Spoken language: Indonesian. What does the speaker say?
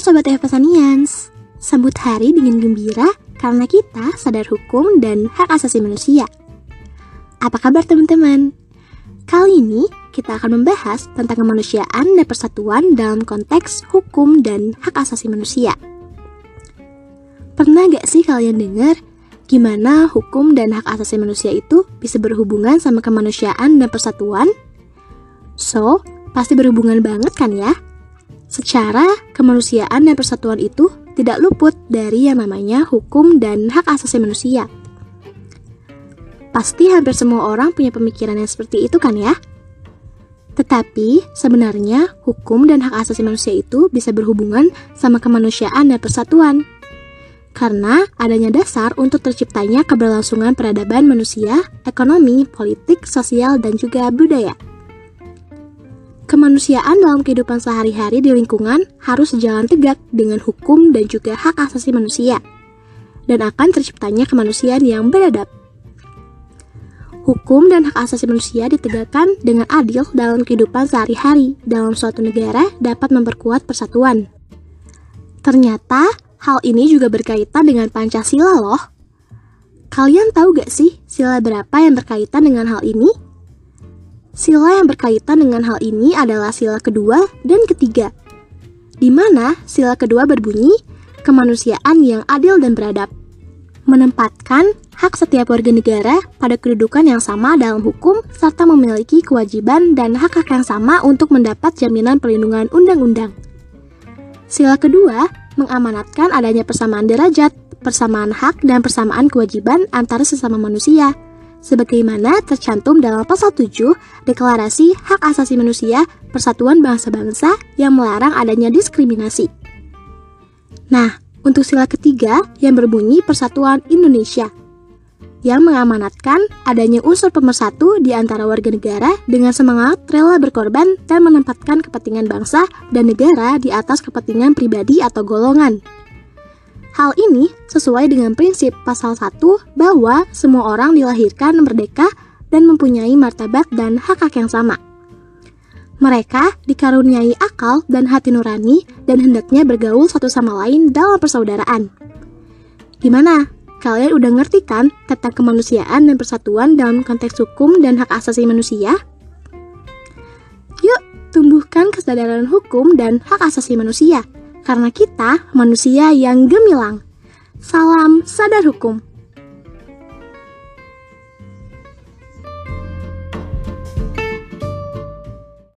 Sobat Evasanians, sambut hari dengan gembira karena kita sadar hukum dan hak asasi manusia. Apa kabar teman-teman? Kali ini kita akan membahas tentang kemanusiaan dan persatuan dalam konteks hukum dan hak asasi manusia. Pernah gak sih kalian dengar gimana hukum dan hak asasi manusia itu bisa berhubungan sama kemanusiaan dan persatuan? So, pasti berhubungan banget kan ya? Secara kemanusiaan dan persatuan itu tidak luput dari yang namanya hukum dan hak asasi manusia. Pasti hampir semua orang punya pemikiran yang seperti itu kan ya? Tetapi sebenarnya hukum dan hak asasi manusia itu bisa berhubungan sama kemanusiaan dan persatuan. Karena adanya dasar untuk terciptanya keberlangsungan peradaban manusia, ekonomi, politik, sosial, dan juga budaya. Kemanusiaan dalam kehidupan sehari-hari di lingkungan harus jalan tegak dengan hukum dan juga hak asasi manusia, dan akan terciptanya kemanusiaan yang beradab. Hukum dan hak asasi manusia ditegakkan dengan adil dalam kehidupan sehari-hari dalam suatu negara dapat memperkuat persatuan. Ternyata, hal ini juga berkaitan dengan Pancasila loh. Kalian tahu gak sih sila berapa yang berkaitan dengan hal ini? Sila yang berkaitan dengan hal ini adalah sila kedua dan ketiga, di mana sila kedua berbunyi kemanusiaan yang adil dan beradab, menempatkan hak setiap warga negara pada kedudukan yang sama dalam hukum serta memiliki kewajiban dan hak-hak yang sama untuk mendapat jaminan perlindungan undang-undang. Sila kedua mengamanatkan adanya persamaan derajat, persamaan hak, dan persamaan kewajiban antara sesama manusia sebagaimana tercantum dalam pasal 7 Deklarasi Hak Asasi Manusia Persatuan Bangsa-Bangsa yang melarang adanya diskriminasi. Nah, untuk sila ketiga yang berbunyi Persatuan Indonesia yang mengamanatkan adanya unsur pemersatu di antara warga negara dengan semangat rela berkorban dan menempatkan kepentingan bangsa dan negara di atas kepentingan pribadi atau golongan. Hal ini sesuai dengan prinsip pasal 1 bahwa semua orang dilahirkan merdeka dan mempunyai martabat dan hak-hak yang sama. Mereka dikaruniai akal dan hati nurani dan hendaknya bergaul satu sama lain dalam persaudaraan. Gimana? Kalian udah ngerti kan tentang kemanusiaan dan persatuan dalam konteks hukum dan hak asasi manusia? Yuk, tumbuhkan kesadaran hukum dan hak asasi manusia karena kita manusia yang gemilang. Salam sadar hukum.